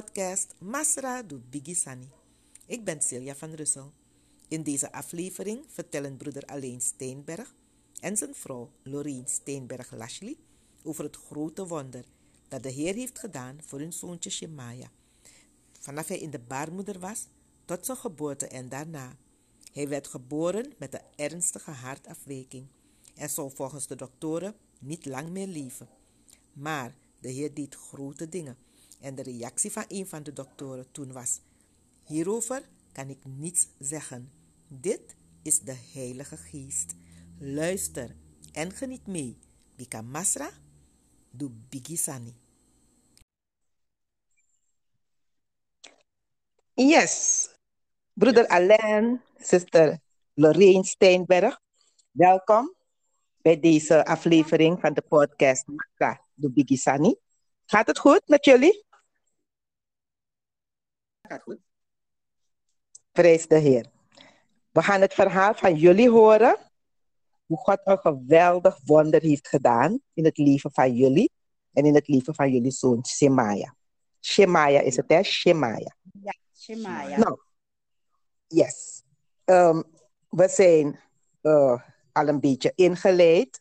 Podcast Masra do Biggie Sani. Ik ben Celia van Russel. In deze aflevering vertellen broeder Alleen Steenberg en zijn vrouw Loreen Steenberg-Lashley over het grote wonder dat de Heer heeft gedaan voor hun zoontje Shemaya. Vanaf hij in de baarmoeder was tot zijn geboorte en daarna. Hij werd geboren met een ernstige hartafwijking en zou volgens de doktoren niet lang meer leven. Maar de Heer deed grote dingen en de reactie van een van de doktoren toen was: Hierover kan ik niets zeggen. Dit is de Heilige Geest. Luister en geniet mee. Bika Masra, do Bigisani. Yes. Broeder Alain, zuster Lorraine Steenberg, welkom bij deze aflevering van de podcast Masra, do Bigisani. Gaat het goed met jullie? Gaat goed. Prijs de Heer. We gaan het verhaal van jullie horen. Hoe God een geweldig wonder heeft gedaan in het leven van jullie en in het leven van jullie zoon Shemaya. Shemaya is het, hè? Shemaya. Ja, Shemaya. Nou, yes. Um, we zijn uh, al een beetje ingeleid.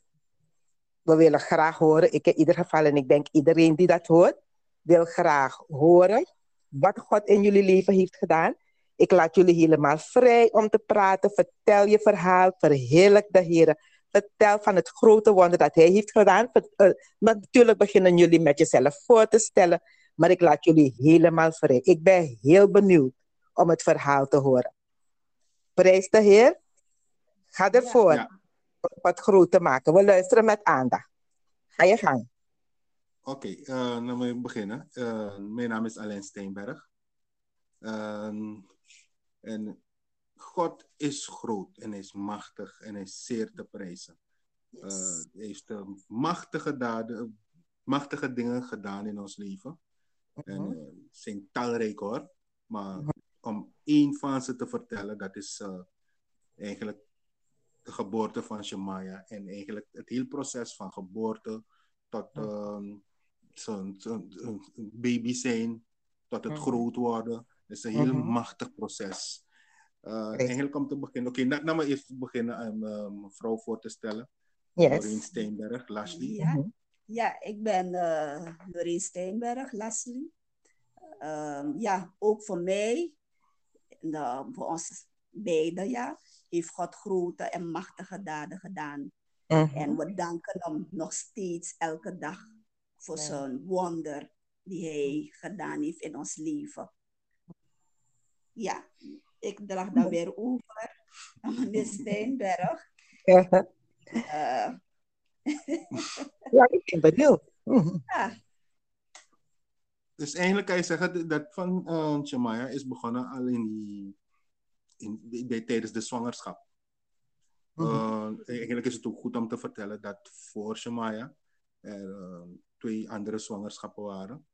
We willen graag horen, ik in ieder geval, en ik denk iedereen die dat hoort, wil graag horen wat God in jullie leven heeft gedaan. Ik laat jullie helemaal vrij om te praten. Vertel je verhaal, verheerlijk de Heer. Vertel van het grote wonder dat Hij heeft gedaan. Uh, natuurlijk beginnen jullie met jezelf voor te stellen, maar ik laat jullie helemaal vrij. Ik ben heel benieuwd om het verhaal te horen. Prijs de Heer. Ga ervoor ja. wat groot te maken. We luisteren met aandacht. Ga je gang. Oké, okay, uh, dan moet ik beginnen. Uh, mijn naam is Alain Steenberg. Uh, en God is groot en is machtig en hij is zeer te prijzen. Yes. hij heeft machtige daden, machtige dingen gedaan in ons leven. -huh. En uh, zijn talrijk hoor. Maar -huh. om één van ze te vertellen, dat is eigenlijk de geboorte van Shemaya. En eigenlijk het hele proces van geboorte tot um, zo'n zo zo baby zijn, tot het -huh. groot worden. Het is een heel machtig proces. Uh, eigenlijk om te beginnen. Oké, okay, nou maar eerst beginnen om uh, mevrouw voor te stellen. Yes. Loreen Steenberg, Lashley. Ja, ja ik ben uh, Loreen Steenberg, Lashley. Uh, ja, ook voor mij, voor ons beiden, ja, heeft God grote en machtige daden gedaan. -huh. En we danken hem nog steeds elke dag voor zijn wonder die hij gedaan heeft in ons leven. Ja, ik draag dat weer over aan meneer Steenberg. Ja, uh. ja ik ben benieuwd. Ja. Dus eigenlijk kan je zeggen dat van uh, Shemaya is begonnen al in die, in, tijdens de zwangerschap. Uh, mm-hmm. eigenlijk is het ook goed om te vertellen dat voor Shemaya er uh, twee andere zwangerschappen waren,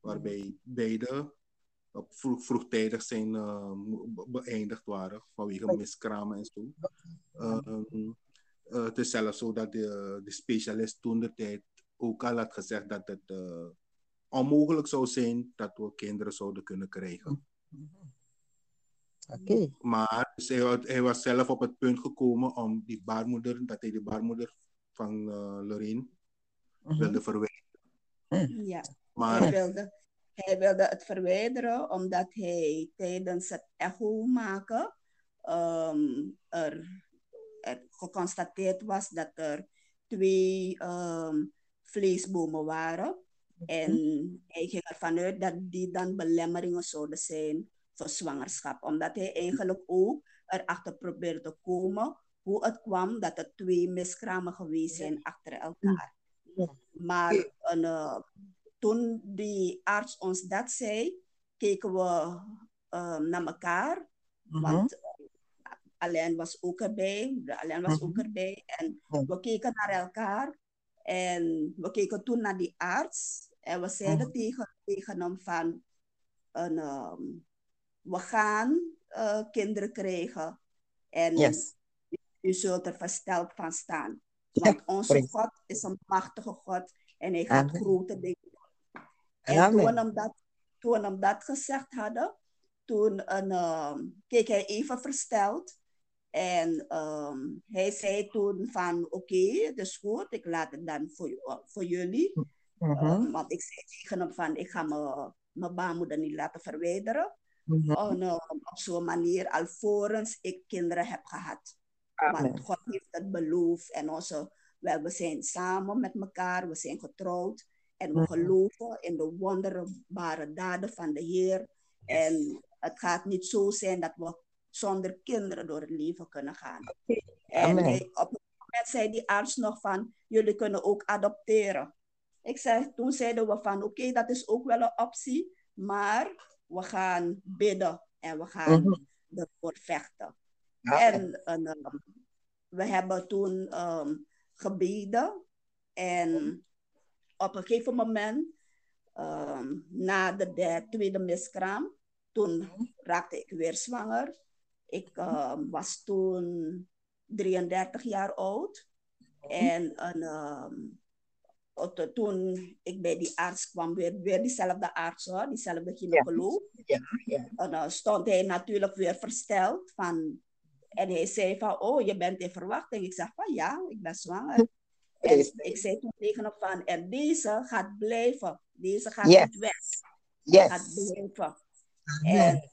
waarbij beide op vroeg, vroegtijdig zijn uh, beëindigd waren vanwege miskramen en zo. Uh, uh, het is zelfs zo dat de, de specialist toen de tijd ook al had gezegd dat het uh, onmogelijk zou zijn dat we kinderen zouden kunnen krijgen. Okay. Maar dus hij, hij, was zelf op het punt gekomen om die baarmoeder, dat hij de baarmoeder van uh, Lorraine uh-huh. wilde verwijderen. Ja, maar, hij wilde hij wilde het verwijderen omdat hij tijdens het echo maken um, er, er, geconstateerd was dat er twee um, vleesbomen waren. En hij ging ervan uit dat die dan belemmeringen zouden zijn voor zwangerschap. Omdat hij eigenlijk ook erachter probeerde te komen hoe het kwam dat er twee miskramen geweest zijn achter elkaar. Maar een, uh, toen die arts ons dat zei, keken we um, naar elkaar. Mm-hmm. Want Alain was ook erbij, Alain was mm-hmm. ook erbij. En we keken naar elkaar. En we keken toen naar die arts. En we zeiden tegen, tegen hem van, een, um, we gaan uh, kinderen krijgen. En yes. u zult er versteld van staan. Want onze God is een machtige God. En hij gaat grote dingen en toen we, hem dat, toen we hem dat gezegd hadden, toen een, ehm, keek hij even versteld. En um, hij zei toen van oké, okay, is goed, ik laat het dan voor, voor jullie. Mm -hmm. um, want ik zei tegen hem van ik ga mijn baarmoeder niet laten verwijderen. Mm -hmm. on, uh, op zo'n manier alvorens ik kinderen heb gehad. Amen. Want God heeft het beloofd en onze, wel, we zijn samen met elkaar, we zijn getrouwd. En we mm geloven in de wonderbare daden van de Heer. En het gaat niet zo zijn dat we zonder kinderen door het leven kunnen gaan. En hij, op een moment zei die arts nog van, jullie kunnen ook adopteren. Ik zei, toen zeiden we van, oké, okay, dat is ook wel een optie, maar we gaan bidden en we gaan mm -hmm. ervoor vechten. Ja. En, en um, we hebben toen um, gebeden en op een gegeven moment, um, na de, de tweede miskraam, toen raakte ik weer zwanger. Ik uh, was toen 33 jaar oud. En um, toen ik bij die arts kwam, weer, weer diezelfde arts hoor, diezelfde gynaecoloog. Ja. Ja, En dan stond hij natuurlijk weer versteld van. En hij zei van, oh, je bent in verwachting. Ik zeg van, ja, ik ben zwanger. En ik zei toen tegen hem van, en deze gaat blijven. Deze gaat yes. niet weg. Yes. Gaat blijven. En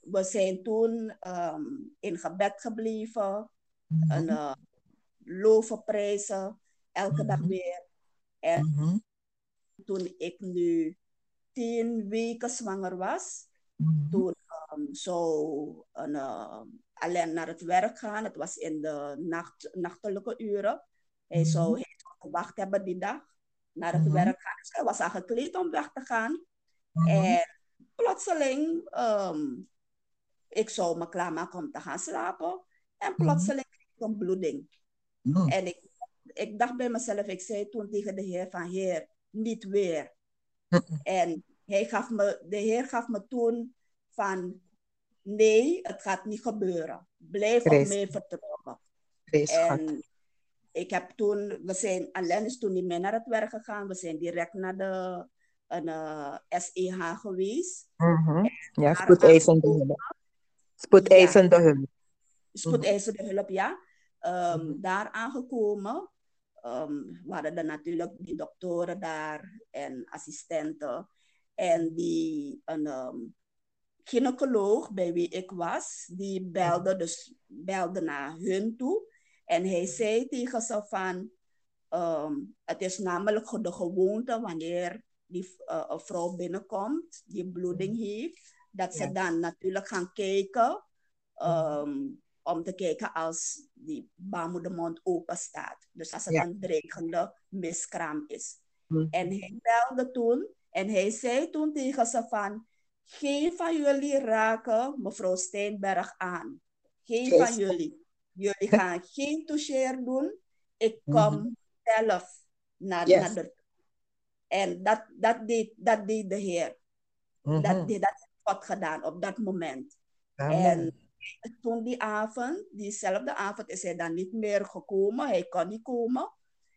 we zijn toen um, in gebed gebleven. Mm -hmm. En uh, loven prijzen. Elke mm -hmm. dag weer. En mm -hmm. toen ik nu tien weken zwanger was, toen um, een, uh, alleen naar het werk gaan. Het was in de nacht, nachtelijke uren. Hij zou hij gewacht hebben die dag naar het werk gaan. Dus hij was al gekleed om weg te gaan. En plotseling, um, ik zou me klaarmaken om te gaan slapen. En plotseling kreeg ik een bloeding. Mm. En ik, ik dacht bij mezelf, ik zei toen tegen de Heer van Heer, niet weer. En hij gaf me, de Heer gaf me toen van, nee, het gaat niet gebeuren. Blijf op mij vertrouwen. En ik heb toen, we zijn, alleen is toen niet meer naar het werk gegaan. We zijn direct naar de een uh, SEH geweest. Mm-hmm. Ja, spoedeisende hulp. Spoedeisende ja. hulp. Spoedeisende hulp, ja. Um, mm-hmm. Daar aangekomen um, waren er natuurlijk die doktoren daar en assistenten. En die een um, gynaecoloog bij wie ik was, die belde, dus belde naar hun toe. En hij zei tegen ze van, um, het is namelijk de gewoonte wanneer die uh, een vrouw binnenkomt, die bloeding mm. heeft, dat ze ja. dan natuurlijk gaan kijken, um, om te kijken als die baarmoedermond open staat. Dus als het ja. een dreigende miskraam is. En hij belde toen en hij zei toen tegen ze van, geen van jullie raken mevrouw Steenberg aan. Geen van jullie. Jullie gaan geen toucheer doen. Ik kom mm -hmm. zelf naar, yes. naar de en dat, dat, deed, dat deed de Heer. Mm-hmm. Dat, deed, dat heeft God gedaan op dat moment. Amen. En toen die avond, diezelfde avond, is hij dan niet meer gekomen. Hij kon niet komen.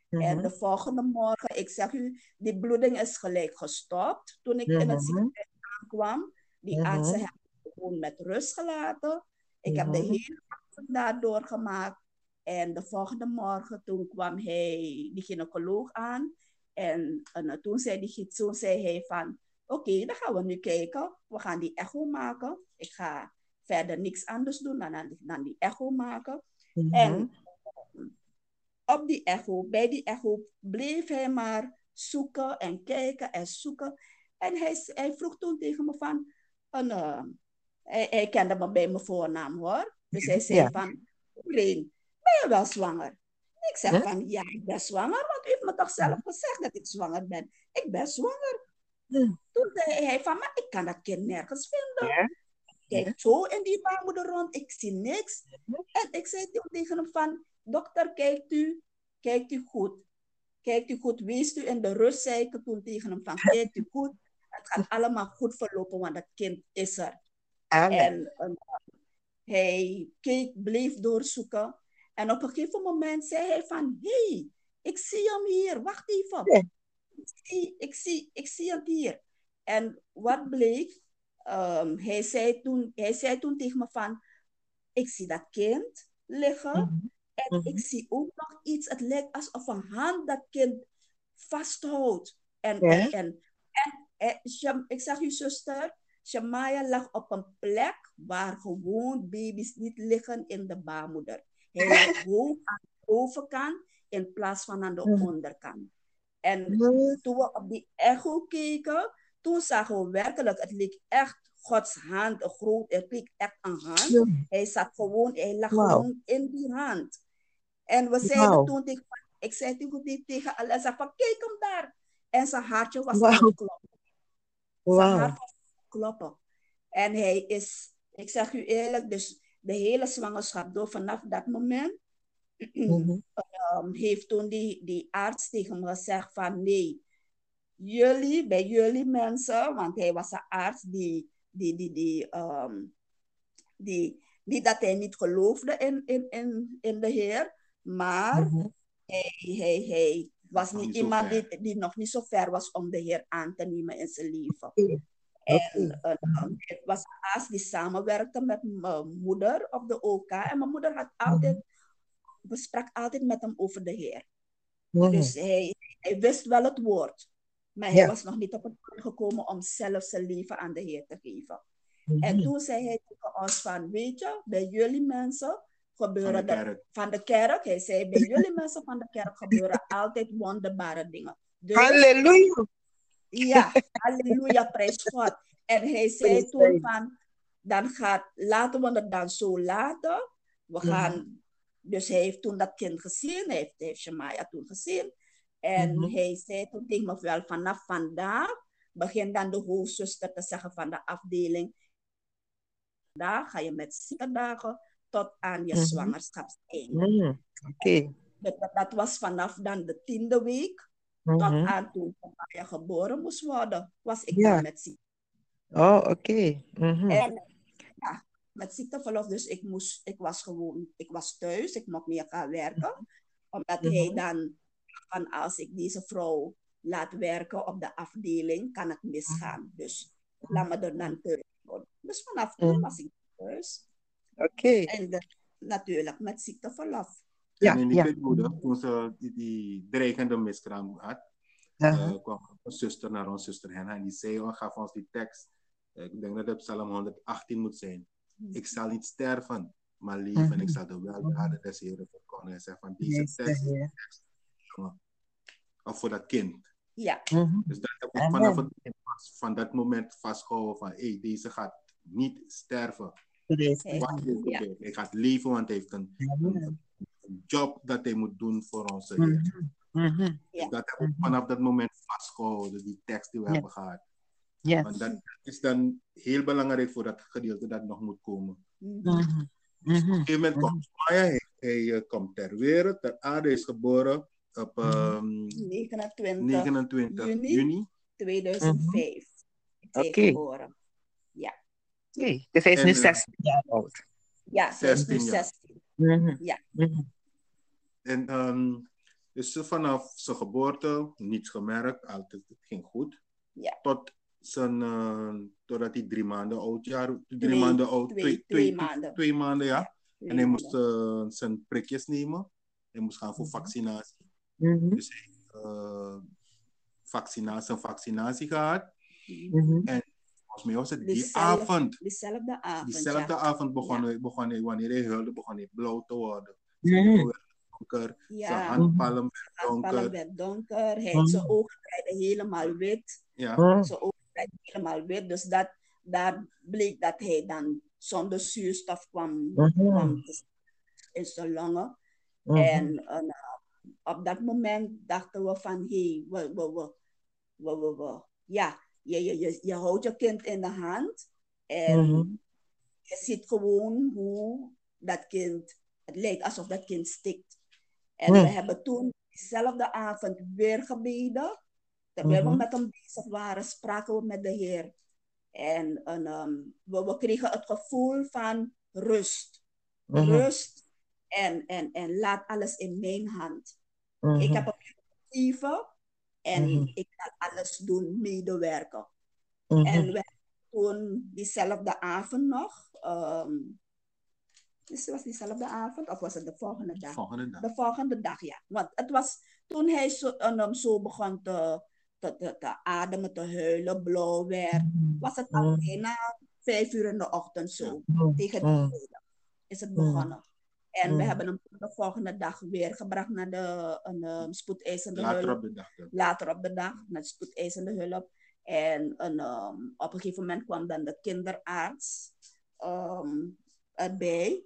Mm-hmm. En de volgende morgen, ik zeg u, die bloeding is gelijk gestopt. Toen ik in het ziekenhuis aankwam, die mm-hmm. artsen hebben gewoon met rust gelaten. Ik heb de hele avond daar doorgemaakt. En de volgende morgen, toen kwam hij, die gynaecoloog aan. En, en toen zei die toen zei hij van, oké, okay, dan gaan we nu kijken. We gaan die echo maken. Ik ga verder niks anders doen dan, dan die echo maken. Mm-hmm. En op die echo, bij die echo, bleef hij maar zoeken en kijken en zoeken. En hij, hij vroeg toen tegen me van, een, uh, hij, hij, kende me bij mijn voornaam hoor. Dus hij zei ja. van, Reen, ben je wel zwanger? Ik zeg huh? van, ja, ik ben zwanger, want u heeft me toch zelf gezegd dat ik zwanger ben. Ik ben zwanger. Huh? Toen zei hij van, maar ik kan dat kind nergens vinden. Ja. Kijk zo in die baarmoeder rond, ik zie niks. En ik zei tegen hem van, dokter, kijkt u, kijkt u goed. Kijkt u goed, wees u in de rust, zei ik toen tegen hem van, kijkt u goed. Het gaat allemaal goed verlopen, want dat kind is er. Amen. En um, hij keek, bleef doorzoeken. En op een gegeven moment zei hij van, hé, hey, ik zie hem hier, wacht even. Ja. Ik, zie, ik, zie, ik zie hem hier. En wat bleek, um, hij, zei toen, hij zei toen tegen me van, ik zie dat kind liggen Mhm. en Mhm. ik zie ook nog iets, het lijkt alsof een hand dat kind vasthoudt. En, Ja? en, ik zag uw zuster, Shamaya lag op een plek waar gewoon baby's niet liggen in de baarmoeder. Hij lag hoog aan de bovenkant in plaats van aan de Mhm. onderkant. En Mhm. toen we op die echo keken, toen zagen we werkelijk, het leek echt Gods hand, een groot, het leek echt een hand. Hij zat gewoon, hij lag gewoon in die hand. En we zeiden toen tegen, ik zei toen tegen- tegen Alessa van, kijk hem daar. En zijn hartje was Wauw. aan het kloppen. Het kloppen. En hij is, ik zeg u eerlijk, dus de hele zwangerschap door vanaf dat moment um, heeft toen die, die arts tegen me gezegd van nee, jullie, bij jullie mensen, want hij was een arts die, die, die, die, um, die niet dat hij niet geloofde in, in, in, in de Heer, maar Mhm. hij, hij, hij was niet iemand die, die nog niet zo ver was om de Heer aan te nemen in zijn leven. Oké. En eh, um, het was een arts die samenwerkte met mijn moeder op de OK. En mijn moeder had altijd, we sprak altijd met hem over de Heer. Dus hij, hij wist wel het woord. Maar hij Ja. was nog niet op het punt gekomen om zelf zijn leven aan de Heer te geven. En toen zei hij tegen ons van, weet je, bij jullie mensen Van gebeuren de de- kerk. van de kerk. Hij zei, bij jullie mensen van de kerk gebeuren altijd wonderbare dingen. Dus Halleluja. ja, halleluja, prijs God. En hij zei Prijs toen van, dan gaat, laten we het dan zo laten. We Mhm. gaan, dus hij heeft toen dat kind gezien, hij heeft, hij heeft Shemaya toen gezien. En Mhm. hij zei toen tegen me wel, vanaf vandaag begint dan de hoofdzuster te zeggen van de afdeling, vandaag ga je met ziekendagen tot aan je zwangerschapseinde. Mhm. Oké. Dat, was vanaf dan de tiende week tot Mhm. aan toen Shemaya geboren moest worden, was ik Ja. dan met ziekte. Oh, oké. Mhm. En ja, met ziekteverlof, dus ik, moest, ik was gewoon, ik was thuis, ik mocht niet gaan werken. Omdat hij Mhm. dan, van als ik deze vrouw laat werken op de afdeling, kan het misgaan. Dus laat me er dan thuis worden. Dus vanaf toen was ik thuis. Oké. En de- natuurlijk met ziekteverlof. Ja, en in die ja. periode, toen ze die, die dreigende miskraam had, eh, kwam een zuster naar ons zuster Henna en die zei, oh, gaf ons die tekst. Ik denk dat het Psalm 118 moet zijn. Ik zal niet sterven, maar leven en ik Mhm. zal de weldaden des Heren verkondigen. Hij zegt van deze Yes, tekst, of voor dat kind. Ja, Mhm. Dus dat heb ik vanaf het van dat moment vastgehouden van, hey, deze gaat niet sterven. Yes, Hij- Wat is gaat leven, want hij heeft een, job dat hij moet doen voor onze Heer. Mhm. Mhm. Dus dat heb ik Mhm. vanaf dat moment vastgehouden, die tekst die we hebben gehad. Yes. Want dat is dan heel belangrijk voor dat gedeelte dat nog moet komen. Mhm. Op een gegeven moment komt Maya, hij, hij eh, komt ter wereld, ter aarde is geboren op Mhm. ehm, 29 29 juni. juni. 2005 is hij Oké. geboren. Oké, Dus hij is En, nu eh, 16 jaar oud. Ja, hij is nu 16 jaar. 16. Mhm. Ja. Mhm. En ehm, dus ze vanaf zijn geboorte niets gemerkt, altijd het ging goed. Ja. Tot zijn, eh, totdat hij drie maanden oud, jaar, drie Twee- maanden oud, twee- twee, twee twee, maanden. twee maanden, ja. Twee En hij moest eh, zijn prikjes nemen. Hij moest gaan voor Mhm. vaccinatie. Mhm. Dus hij heeft eh, vaccinatie, zijn vaccinatie gehad. Mhm. Volgens mij was het die Diezelfde- avond. Diezelfde avond, Diezelfde ja. avond begon, hij, begon hij, wanneer hij huilde, begon hij blauw te worden. Mhm. Zijn werden donker, zijn Ja, handpalm werd handpalm donker. werd donker. Hij. Zijn ogen werden helemaal wit. Ja. Mhm. Zijn ogen werden helemaal wit. Dus dat, daar bleek dat hij dan zonder zuurstof kwam, kwam in zijn longen. En eh, op dat moment dachten we van, hé, hey, we, we, we, we, we, we- ja, je, je, je, je houdt je kind in de hand en Mhm. je ziet gewoon hoe dat kind, het lijkt alsof dat kind stikt. En we hebben toen diezelfde avond weer gebeden. Terwijl we Mhm. met hem bezig waren, spraken we met de Heer. En, en ehm, we, we kregen het gevoel van rust. Mhm. Rust en, en, en laat alles in mijn hand. Ik heb hem gegeven en Mhm. ik kan alles doen, medewerken. Mhm. En we toen diezelfde avond nog, ehm dus was diezelfde avond of was het de volgende dag? Volgende dag. De volgende dag, ja. Want het was toen hij zo, um, zo begon te, te, te, te ademen, te huilen, blauw werd, was het al Mm. bijna vijf uur in de ochtend zo. Mm. Tegen Mm. tijd is het Mm. begonnen. En we Mm. hebben hem de volgende dag weer gebracht naar de een, um, spoedeisende Later hulp op de dag. later op de dag naar de spoedeisende hulp. En een, ehm, op een gegeven moment kwam dan de kinderarts ehm, erbij.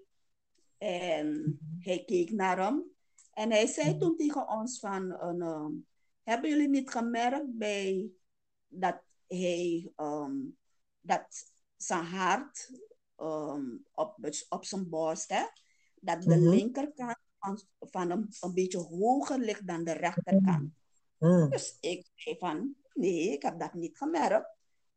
En hij keek naar hem. En hij zei toen tegen ons van, een, ehm, hebben jullie niet gemerkt bij dat hij, ehm, dat zijn hart ehm, op, op zijn borst, hè, dat de Mhm. linkerkant van, van hem een beetje hoger ligt dan de rechterkant. Mm. Dus ik zei van, nee, ik heb dat niet gemerkt.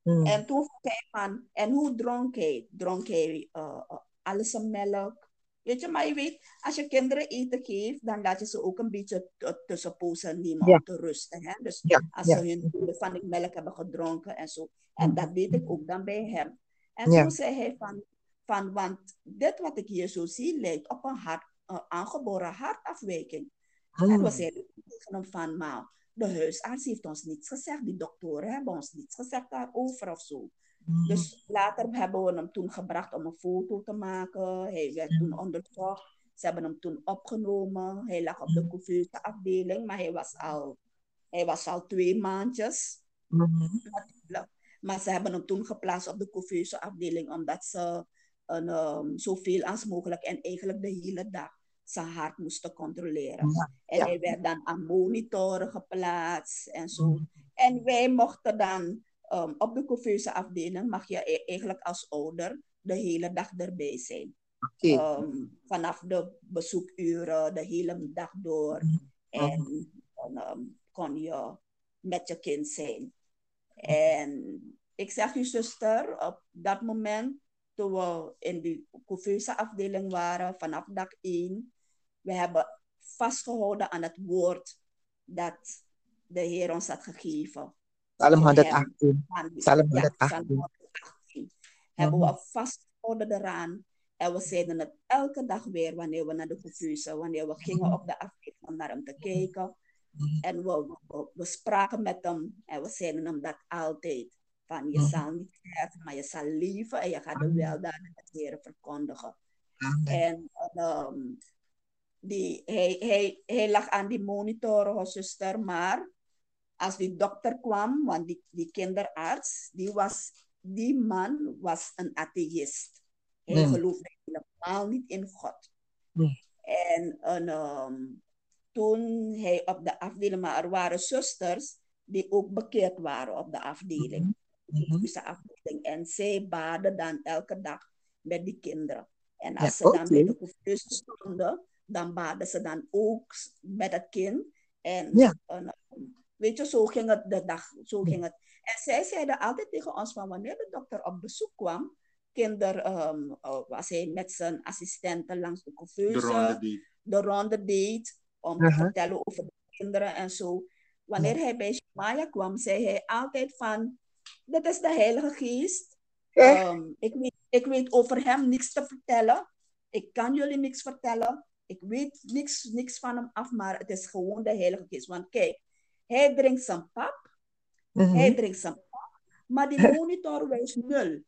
Mm. En toen vroeg hij van, en hoe dronk hij? Dronk hij uh, uh, alles melk? Weet je, maar je weet, als je kinderen eten geeft, dan laat je ze ook een beetje tussenpozen nemen Ja. om te rusten. Hè? Dus Ja, als ja. ze hun van die melk hebben gedronken en zo. En dat weet ik ook dan bij hem. En toen zei hij van, van, want dit wat ik hier zo zie, lijkt op een hart, uh, aangeboren hartafwijking. En Mm. we zeiden tegen hem van, maar de huisarts heeft ons niets gezegd, die doktoren hebben ons niets gezegd daarover of zo. Mm. Dus later hebben we hem toen gebracht om een foto te maken. Hij werd toen onderzocht. Ze hebben hem toen opgenomen. Hij lag op de couveuse afdeling, maar hij was al, hij was al twee maandjes. Maar ze hebben hem toen geplaatst op de couveuse afdeling, omdat ze een, um, zoveel als mogelijk en eigenlijk de hele dag zijn hart moesten controleren. Ja, En ja. hij werd dan aan monitoren geplaatst en zo. Mhm. En wij mochten dan um, op de couveuse afdeling, mag je e- eigenlijk als ouder de hele dag erbij zijn. Um, vanaf de bezoekuren, de hele dag door. En dan um, kon je met je kind zijn. En ik zeg je zuster, op dat moment, toen we in die couveuse afdeling waren, vanaf dag 1, we hebben vastgehouden aan het woord dat de Heer ons had gegeven. Psalm In 118. Van- Psalm ja, 118. Psalm 118. Hebben we vastgehouden eraan. En we zeiden het elke dag weer wanneer we naar de couveuse, wanneer we gingen op de afdeling om naar hem te kijken. En we, we, we spraken met hem en we zeiden hem dat altijd. Van je Mhm. zal niet sterven, maar je zal leven en je gaat de weldaden des Heeren verkondigen. Amen. En ehm, die, hij, hij, hij lag aan die monitoren, hoor, zuster, maar als die dokter kwam, want die, die kinderarts, die, was, die man was een atheïst. Hij geloofde helemaal niet in God. En, en ehm, toen hij op de afdeling, maar er waren zusters die ook bekeerd waren op de afdeling. Mhm. De afdeling. En zij baden dan elke dag met die kinderen. En Ja, als ze dan bij de couveuse stonden, dan baden ze dan ook met het kind. En, Ja. en, weet je, zo ging het de dag. Zo ging het. En zij zeiden altijd tegen ons van wanneer de dokter op bezoek kwam, kinder, ehm, eh, was hij met zijn assistenten langs de couveuse de ronde deed om te Aha. vertellen over de kinderen en zo. Wanneer hij bij Shemaya kwam, zei hij altijd van, dat is de Heilige Geest. Ehm, ik, weet, ik weet over hem niks te vertellen. Ik kan jullie niks vertellen. Ik weet niks, niks van hem af, maar het is gewoon de Heilige Geest. Want kijk, hij drinkt zijn pap, Mhm. hij drinkt zijn pap, maar die monitor wijst nul.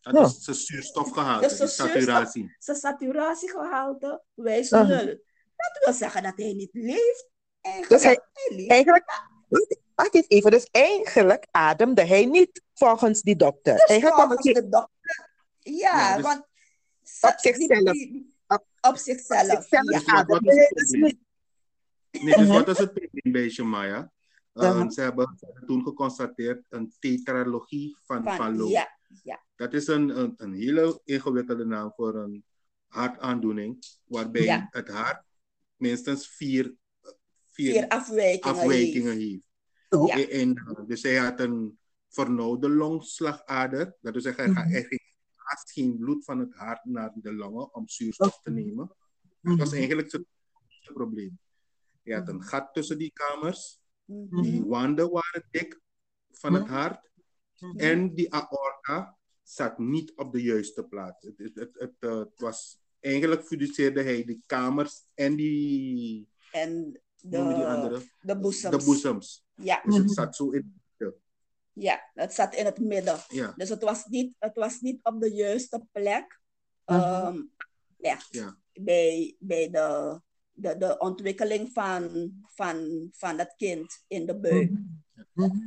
Dat is zijn zuurstofgehalte, Dus zijn saturatie. Zijn saturatiegehalte wijst Aha. nul. Dat wil zeggen dat hij niet leeft. Eigenlijk, Dus hij- hij leeft. Eigenlijk, wacht eens even. Dus eigenlijk ademde hij niet volgens die dokter. Dus Eigenlijk kwam volgens het de dokter. Ja, Ja, dus- want... Op zichzelf. die- Op- op zichzelf. zichzelf ja. Dus wat- is hij het dus niet. Nee, dus Mhm. wat is het probleem bij Shemaya? Uh, Mhm. Ze hebben toen geconstateerd een tetralogie van, van, Lowe. ja, ja. Dat is een, een, een hele ingewikkelde naam voor een hartaandoening, waarbij Ja. het hart minstens vier, vier, Vier afwijkingen. afwijkingen heeft. heeft. Oh. Ja. En, dus hij had een vernauwde longslagader. Dat wil zeggen, hij Mhm. ging haast geen bloed van het hart naar de longen om zuurstof te nemen. Dat Mhm. was eigenlijk zijn probleem. Hij had een gat tussen die kamers. Mhm. Die wanden waren dik van het hart. En die aorta zat niet op de juiste plaats. Het, het, het, het, eh, het was, eigenlijk fiduceerde hij die kamers en die, En noem je die de, andere? de boezems. De boezems. Ja, Dus het zat zo in. ja, het zat in het midden. Ja, Dus het was niet, het was niet op de juiste plek. Ehm, ja, ja. bij, bij de, de, de ontwikkeling van, van, van het kind in de buik.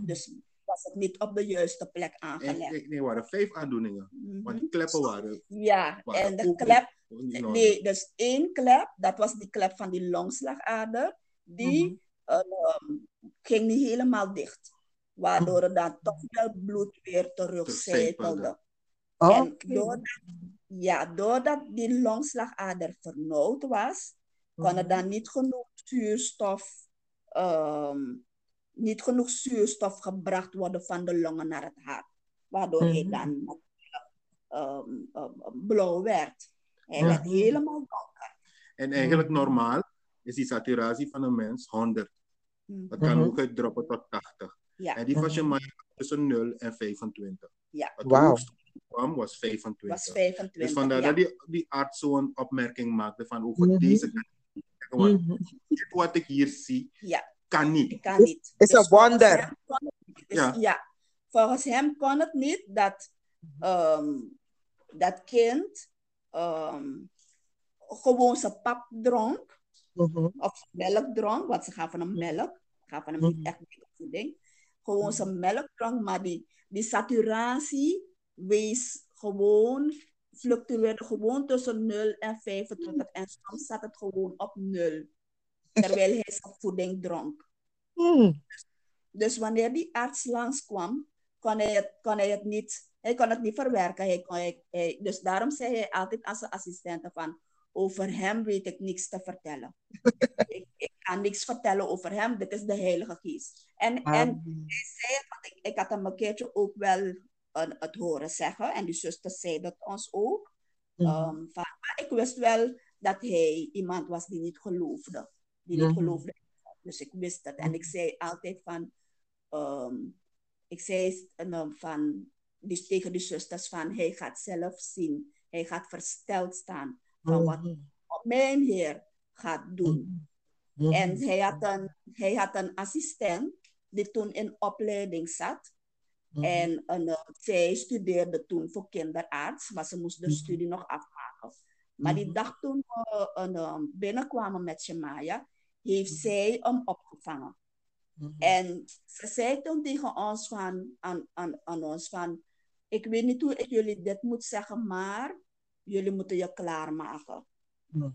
Dus was het niet op de juiste plek aangelegd. en- nee, er waren vijf aandoeningen. Want die kleppen waren. Ja, waren en de klep, nee, dus één klep, dat was die klep van die longslagader, die Mhm. ehm, ging niet helemaal dicht. Waardoor er dan toch wel bloed weer terugcijpelde. Terugcijpelde. En doordat, ja, doordat die longslagader vernauwd was, kon er dan niet genoeg zuurstof, ehm, niet genoeg zuurstof gebracht worden van de longen naar het hart. Waardoor hij Mhm. dan ehm, ehm, blauw werd. Hij Mhm. werd helemaal donker. En eigenlijk normaal is die saturatie van een mens 100. Mhm. Dat kan Mhm. ook uitdroppen tot 80. Ja, En die van Mhm. Jamaica tussen 0 en 25. Ja. Het hoogste kwam was was 25. 25. Dus vandaar ja. dat die, die arts zo'n opmerking maakte van over deze kan niet. Dit wat ik hier zie, Ja. kan niet. Kan niet. is Dus een volgens wonder. hem kon het niet. Dus Ja. ja. volgens hem kon het niet dat ehm, dat kind ehm, gewoon zijn pap dronk Mhm. of melk dronk, want ze gaven hem melk, gaven hem niet Mhm. echt voeding, gewoon zijn melk dronk, maar die, die saturatie wees gewoon, fluctueerde gewoon tussen 0 en 25 en soms zat het gewoon op 0, terwijl hij zijn voeding dronk. Mhm. Dus wanneer die arts langskwam, kon hij het, kon hij het, niet, hij kon het niet verwerken. Hij kon, hij, hij- dus daarom zei hij altijd aan zijn assistenten van, over hem weet ik niks te vertellen. ik, ik kan niks vertellen over hem, dit is de Heilige Geest. En, en hij zei want ik, ik had hem een keertje ook wel eh, het horen zeggen, en die zuster zei dat ons ook. Mhm. Ehm, van, maar ik wist wel dat hij iemand was die niet geloofde. Die niet Mhm. geloofde. Dus ik wist dat. En ik zei altijd van, ehm, ik zei eh, van, dus tegen de zusters van, hij gaat zelf zien. Hij gaat versteld staan van wat mijn Heer gaat doen. En hij had, een, hij had een assistent die toen in opleiding zat. En een, eh, zij studeerde toen voor kinderarts, maar ze moest de Mhm. studie nog afmaken. Maar die Mhm. dag toen we een, eh, binnenkwamen met Shemaya, heeft zij hem opgevangen. En ze zei toen tegen ons van, aan, aan, aan ons van, ik weet niet hoe ik jullie dit moet zeggen, maar jullie moeten je klaarmaken.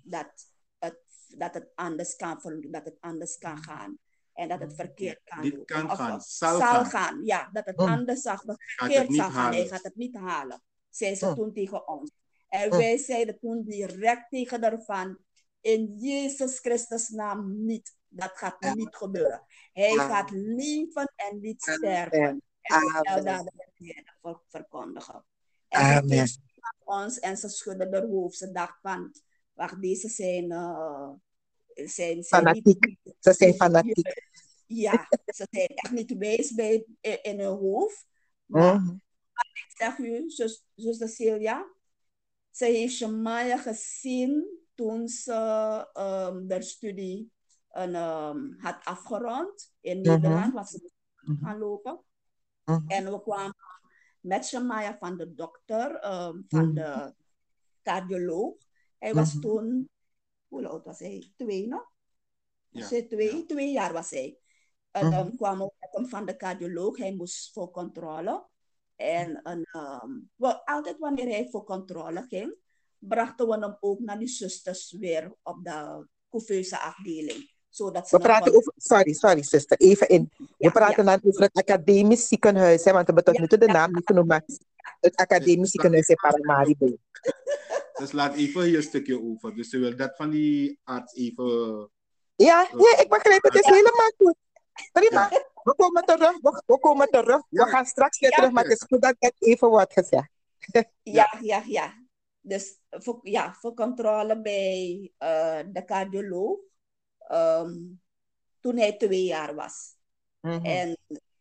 Dat het, dat het anders kan, dat het anders kan gaan. En dat het verkeerd kan Dit doen. kan Of- gaan, zal zal gaan. gaan. Ja, dat het anders zal, Gaat verkeerd het niet zal gaan. Hij gaat het niet halen. Zei ze toen tegen ons. En wij zeiden toen direct tegen ervan, in Jezus Christus naam niet. Dat gaat niet gebeuren. Hij gaat leven en niet sterven. En dat weer ver- verkondigen. En Amen. Ons en ze schudde haar hoofd. Ze dacht van, wacht, deze zijn, uh, zijn, zijn Fanatiek. niet... Ze zijn fanatiek. Ja, ze zijn echt niet wijs bij, in, in hun hoofd. Maar Mhm. ik zeg u, zus, zuster Celia, ze heeft Shemaya gezien toen ze um, de studie een, um, had afgerond in Mhm. Nederland, was ze Mhm. gaan lopen. Mhm. En we kwamen met Shemaya van de dokter, um, van Mhm. de cardioloog. Hij was Mhm. toen, hoe oud was hij? Twee nog? Ja, twee? ja. Twee jaar was hij. En Mhm. dan kwamen we met hem van de cardioloog. Hij moest voor controle. En, en ehm, wel, altijd wanneer hij voor controle ging, brachten we hem ook naar die zusters weer op de couveuse afdeling. Zodat ze We praten over, sorry, sorry zuster, even in. We Ja, praten dan over het academisch ziekenhuis, hè, want we hebben tot Ja, nu toe de ja. naam niet genoemd, maar het academisch ziekenhuis in Paramaribo. Dus laat even hier een stukje over. Dus ze wil dat van die arts even. Ja, ja, ik begrijp het, het is helemaal goed. Prima, Ja. we komen terug, we, we komen terug. We gaan straks weer Ja. terug, maar het is goed dat ik even wat gezegd. Ja, ja, ja. Dus voor, ja, voor controle bij eh, de cardioloog. Ehm, toen hij twee jaar was. Mhm. En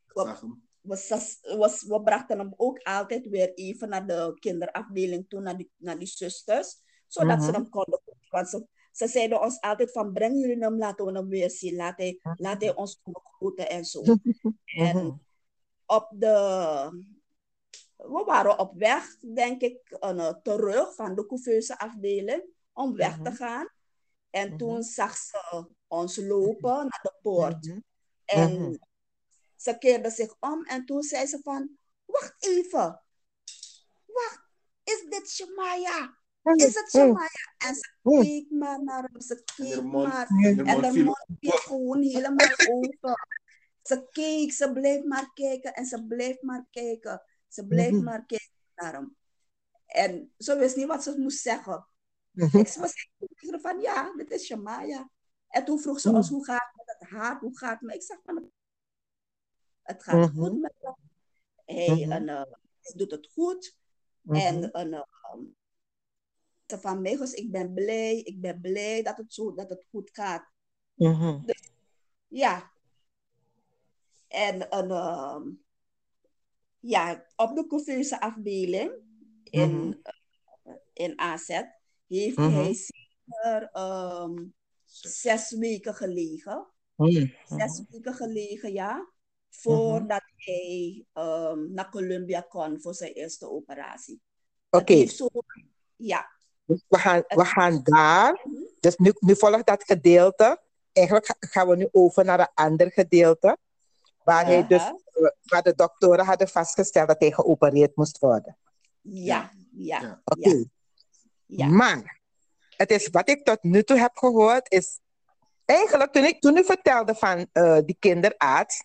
we, brachten hem ook altijd weer even naar de kinderafdeling toe, naar die, naar die zusters, zodat ze Mhm. hem konden Want ze, ze zeiden ons altijd van, breng jullie hem, laten we hem weer zien. Laat hij, laat hij ons komen groeten en zo. En Mhm. op de... We waren op weg, denk ik, eh, terug van de couveuse afdeling om weg te Mhm. gaan. En Mhm. toen zag ze ons lopen naar de poort. Mhm. En Mhm. ze keerde zich om en toen zei ze van, wacht even. Wacht, is dit Shemaya? Is het Shemaya? En ze Mhm. keek maar naar hem, ze En keek maar. en de viel mond viel gewoon helemaal open. Ze keek, ze bleef maar kijken en ze bleef maar kijken. Ze bleef Mhm. maar kijken naar hem. En ze wist niet wat ze moest zeggen. Mhm. Ik was tegen van, ja, dit is Shemaya. En toen vroeg ze ons, hoe gaat het met het haar? Hoe gaat het? met-" Ik zeg van, het gaat Mhm. goed met hem. Hij, Mhm. en, eh, hij doet het goed. Mhm. En, en eh, ze van mij, dus ik ben blij, ik ben blij dat het, zo, dat het goed gaat. Mhm. Ja. En, en ehm, ja, op de couveuse afdeling in, eh, in AZ heeft hij zeker ehm, zes weken gelegen. Mhm. Zes weken gelegen, ja. Voordat hij ehm, naar Colombia kon voor zijn eerste operatie. Oké, zo, ja. dus we gaan, we gaan daar. Dus nu, nu volgt dat gedeelte. Eigenlijk ga- gaan we nu over naar een ander gedeelte. Waar, hij dus, waar de doktoren hadden vastgesteld dat hij geopereerd moest worden. Ja, ja, Ja. Oké, ja. maar het is wat ik tot nu toe heb gehoord is... Eigenlijk toen ik toen u vertelde van eh, die kinderarts...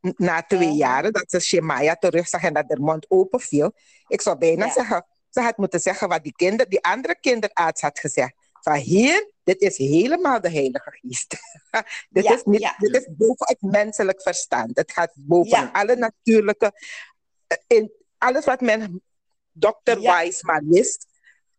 na twee jaren dat ze Shemaya terugzag en dat haar mond open viel. Ik zou bijna Ja. zeggen... Ze had moeten zeggen wat die, kinder, die andere kinderarts had gezegd. Van hier, dit is helemaal de Heilige Geest. dit, Ja, is niet, dit is boven het menselijk verstand. Het gaat boven alle natuurlijke... eh, In, alles wat men dokter maar wist.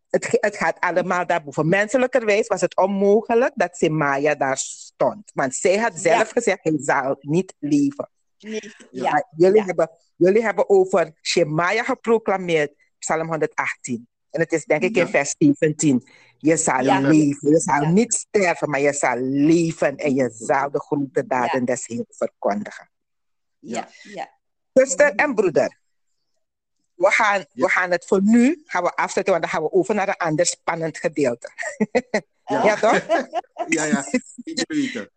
Het, het gaat allemaal daarboven. Menselijkerwijs was het onmogelijk dat Semaya daar stond. Want zij had Ja. zelf gezegd, hij zal niet leven. Nee, Ja. Maar ja, jullie, ja. hebben, jullie hebben over Shemaya geproclameerd, Psalm 118. En het is denk ik in Ja. vers 17. Je zal Ja. leven, je zal Ja. niet sterven, maar je zal leven en je zal de grote daden des Heeren verkondigen. ja, ja. Zuster en broeder, we gaan, Ja. we gaan het voor nu gaan we afzetten, want dan gaan we over naar een ander spannend gedeelte. Ja. Ja, toch? Ja, ja. Zeker.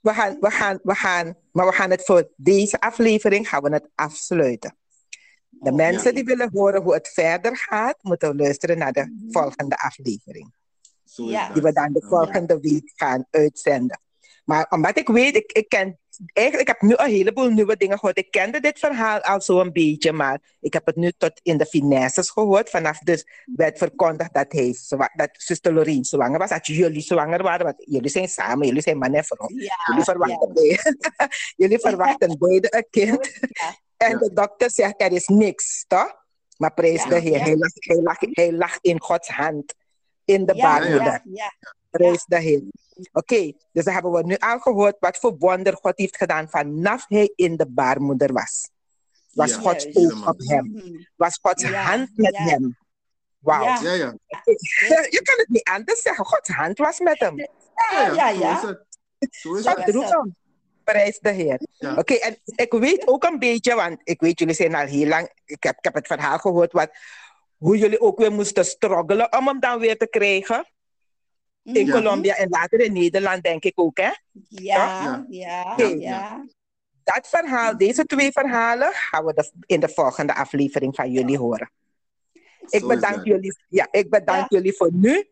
We gaan, we gaan, we gaan, maar we gaan het voor deze aflevering gaan we het afsluiten. De Oh, mensen ja. die willen horen hoe het verder gaat, moeten luisteren naar de volgende aflevering. Zo is Ja. dat. Die we dan de Ja. volgende week gaan uitzenden. Maar omdat ik weet, ik, ik ken, eigenlijk ik heb nu een heleboel nieuwe dingen gehoord. Ik kende dit verhaal al zo'n beetje, maar ik heb het nu tot in de finesses gehoord. Vanaf dus werd verkondigd dat, hij, dat zuster Lorien zwanger was, dat jullie zwanger waren, want jullie zijn samen, jullie zijn man en vrouw. Ja, Jullie verwachten, beide- jullie verwachten beide een kind. Ja. En de dokter zegt, er is niks, toch? Maar prijs Ja. de Heer, hij, lag, hij, lag, hij lag in Gods hand, in de ja, Prijs de Heer. Oké, dus dan hebben we nu al gehoord wat voor wonder God heeft gedaan vanaf hij in de baarmoeder was. Was Ja, Gods oog op hem. Mhm. Was Gods Ja, hand met ja. hem. Wauw. Ja. Ja, ja. Je kan het niet anders zeggen. Gods hand was met hem. Ja, ja, Zo ja. is het. Zo is Zo het. hem. Prijs de Heer. Ja. Oké, en ik weet ook een beetje, want ik weet, jullie zijn al heel lang, ik heb, ik heb het verhaal gehoord, wat, hoe jullie ook weer moesten struggelen om hem dan weer te krijgen. In. Colombia en later in Nederland, denk ik ook, hè? Ja, ja, ja. Dat verhaal, deze twee verhalen, gaan we de- in de volgende aflevering van jullie horen. Ik Zo bedank jullie, ja, ik bedank jullie voor nu.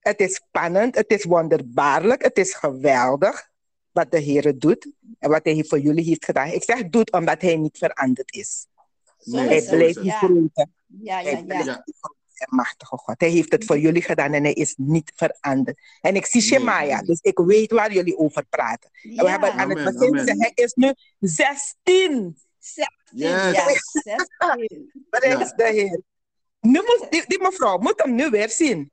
Het is spannend, het is wonderbaarlijk, het is geweldig wat de Heer doet en wat Hij voor jullie heeft gedaan. Ik zeg doet omdat Hij niet veranderd is. Nee, Hij blijft Ja, grote, ja, ja, hij ja. Ja. machtige God. Hij heeft het voor jullie gedaan en Hij is niet veranderd. En ik zie Shemaya, dus ik weet waar jullie over praten. En we hebben aan het Amen, begin gezegd, hij is nu 16. Yes. Ja, 16. Prijs de Heer. Nu moet, die, die mevrouw moet hem nu weer zien.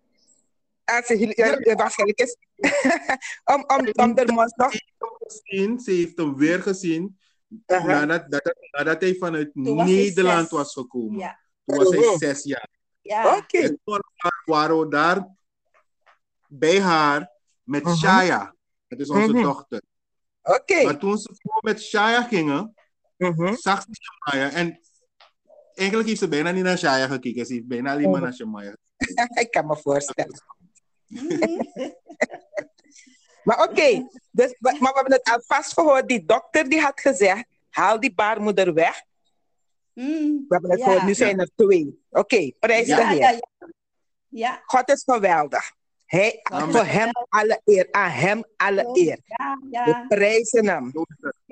Als ze, Ja. waarschijnlijk is. om, om, om de mond nog. gezien, ze heeft hem weer gezien. Aha. nadat, dat, nadat hij vanuit Nederland zes. was gekomen. Ja. Toen was hij zes jaar. Ja. Oké. En toen waren we daar bij haar met Mhm. Shaya. Dat is onze Mhm. dochter. Oké. Maar toen ze voor met Shaya gingen, Mhm. zag ze Shamaya. En eigenlijk heeft ze bijna niet naar Shaya gekeken. Ze heeft bijna alleen maar naar Shamaya. Ik kan me voorstellen. Maar oké, dus, maar we hebben het alvast gehoord. Die dokter die had gezegd, haal die baarmoeder weg. Mm. We hebben het gehoord, nu zijn er twee. Oké, prijs Ja, de Heer. ja. God is geweldig. Hij, Amen. voor hem alle eer, aan hem alle eer. ja, We prijzen hem.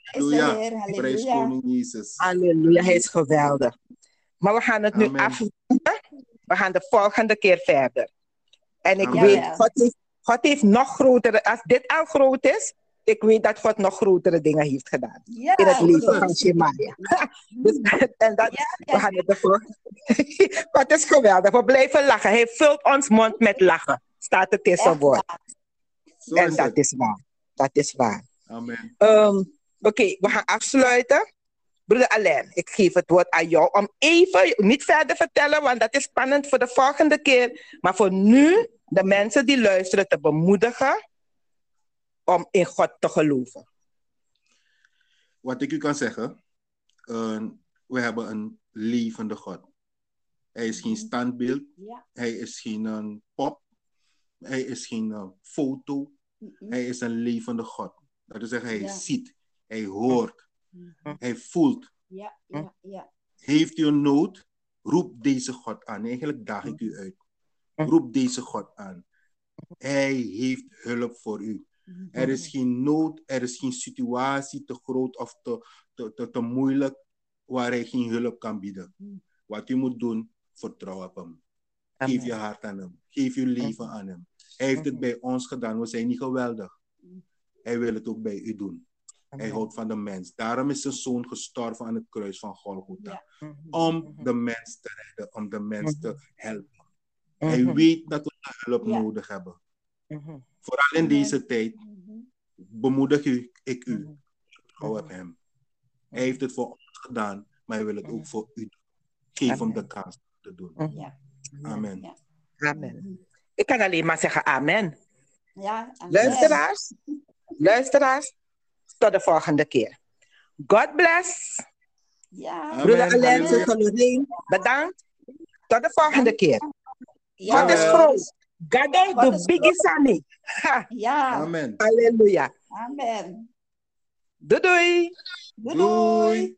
Halleluja. Prijs halleluja. koning Jezus. Halleluja, hij is geweldig. Maar we gaan het nu afronden. We gaan de volgende keer verder. En ik Amen. weet. God heeft, God heeft nog grotere, als dit al groot is, ik weet dat God nog grotere dingen heeft gedaan. Ja, In het leven goed. van Shemaya. Dus, en dat, Ja, we gaan het ervoor. God is geweldig. We blijven lachen. Hij vult ons mond met lachen. Staat het in zijn woord. En is dat het. is waar. Dat is waar. Amen. Ehm, Oké, we gaan afsluiten. Broeder Alain, ik geef het woord aan jou om even, niet verder vertellen, want dat is spannend voor de volgende keer. Maar voor nu, de mensen die luisteren, te bemoedigen om in God te geloven. Wat ik u kan zeggen, eh, we hebben een levende God. Hij is geen standbeeld, Ja. hij is geen eh, pop, hij is geen eh, foto, Mhm. hij is een levende God. Dat wil zeggen, hij Ja. ziet, hij hoort, Mhm. hij voelt. Ja, ja, ja. Heeft u een nood? Roep deze God aan. Eigenlijk daag ik u uit. Roep deze God aan. Hij heeft hulp voor u. Er is geen nood, er is geen situatie te groot of te, te, te, te moeilijk waar hij geen hulp kan bieden. Wat u moet doen, vertrouw op hem. Geef je hart aan hem. Geef je leven aan hem. Hij heeft het bij ons gedaan. We zijn niet geweldig. Hij wil het ook bij u doen. Hij houdt van de mens. Daarom is zijn zoon gestorven aan het kruis van Golgotha. Ja. Om de mens te redden, om de mens te helpen. Mhm. Hij weet dat we hulp Ja. nodig hebben. Mhm. Vooral in deze tijd Mhm. bemoedig u, ik u. Mhm. Vertrouw op hem. Hij heeft het voor ons gedaan, maar hij wil het ook Mhm. voor u doen. Geef hem de kans te doen. Mhm. Ja. Amen. Ja. Amen. Ik kan alleen maar zeggen amen. Ja, amen. Luisteraars, luisteraars, tot de volgende keer. God bless. Ja. Broeder Alain, bedankt. Tot de volgende keer. God is groot. Gado God do is bigi sani. Ha, Ja. Amen. Halleluja. Amen. Doei doei. Doei. Doei.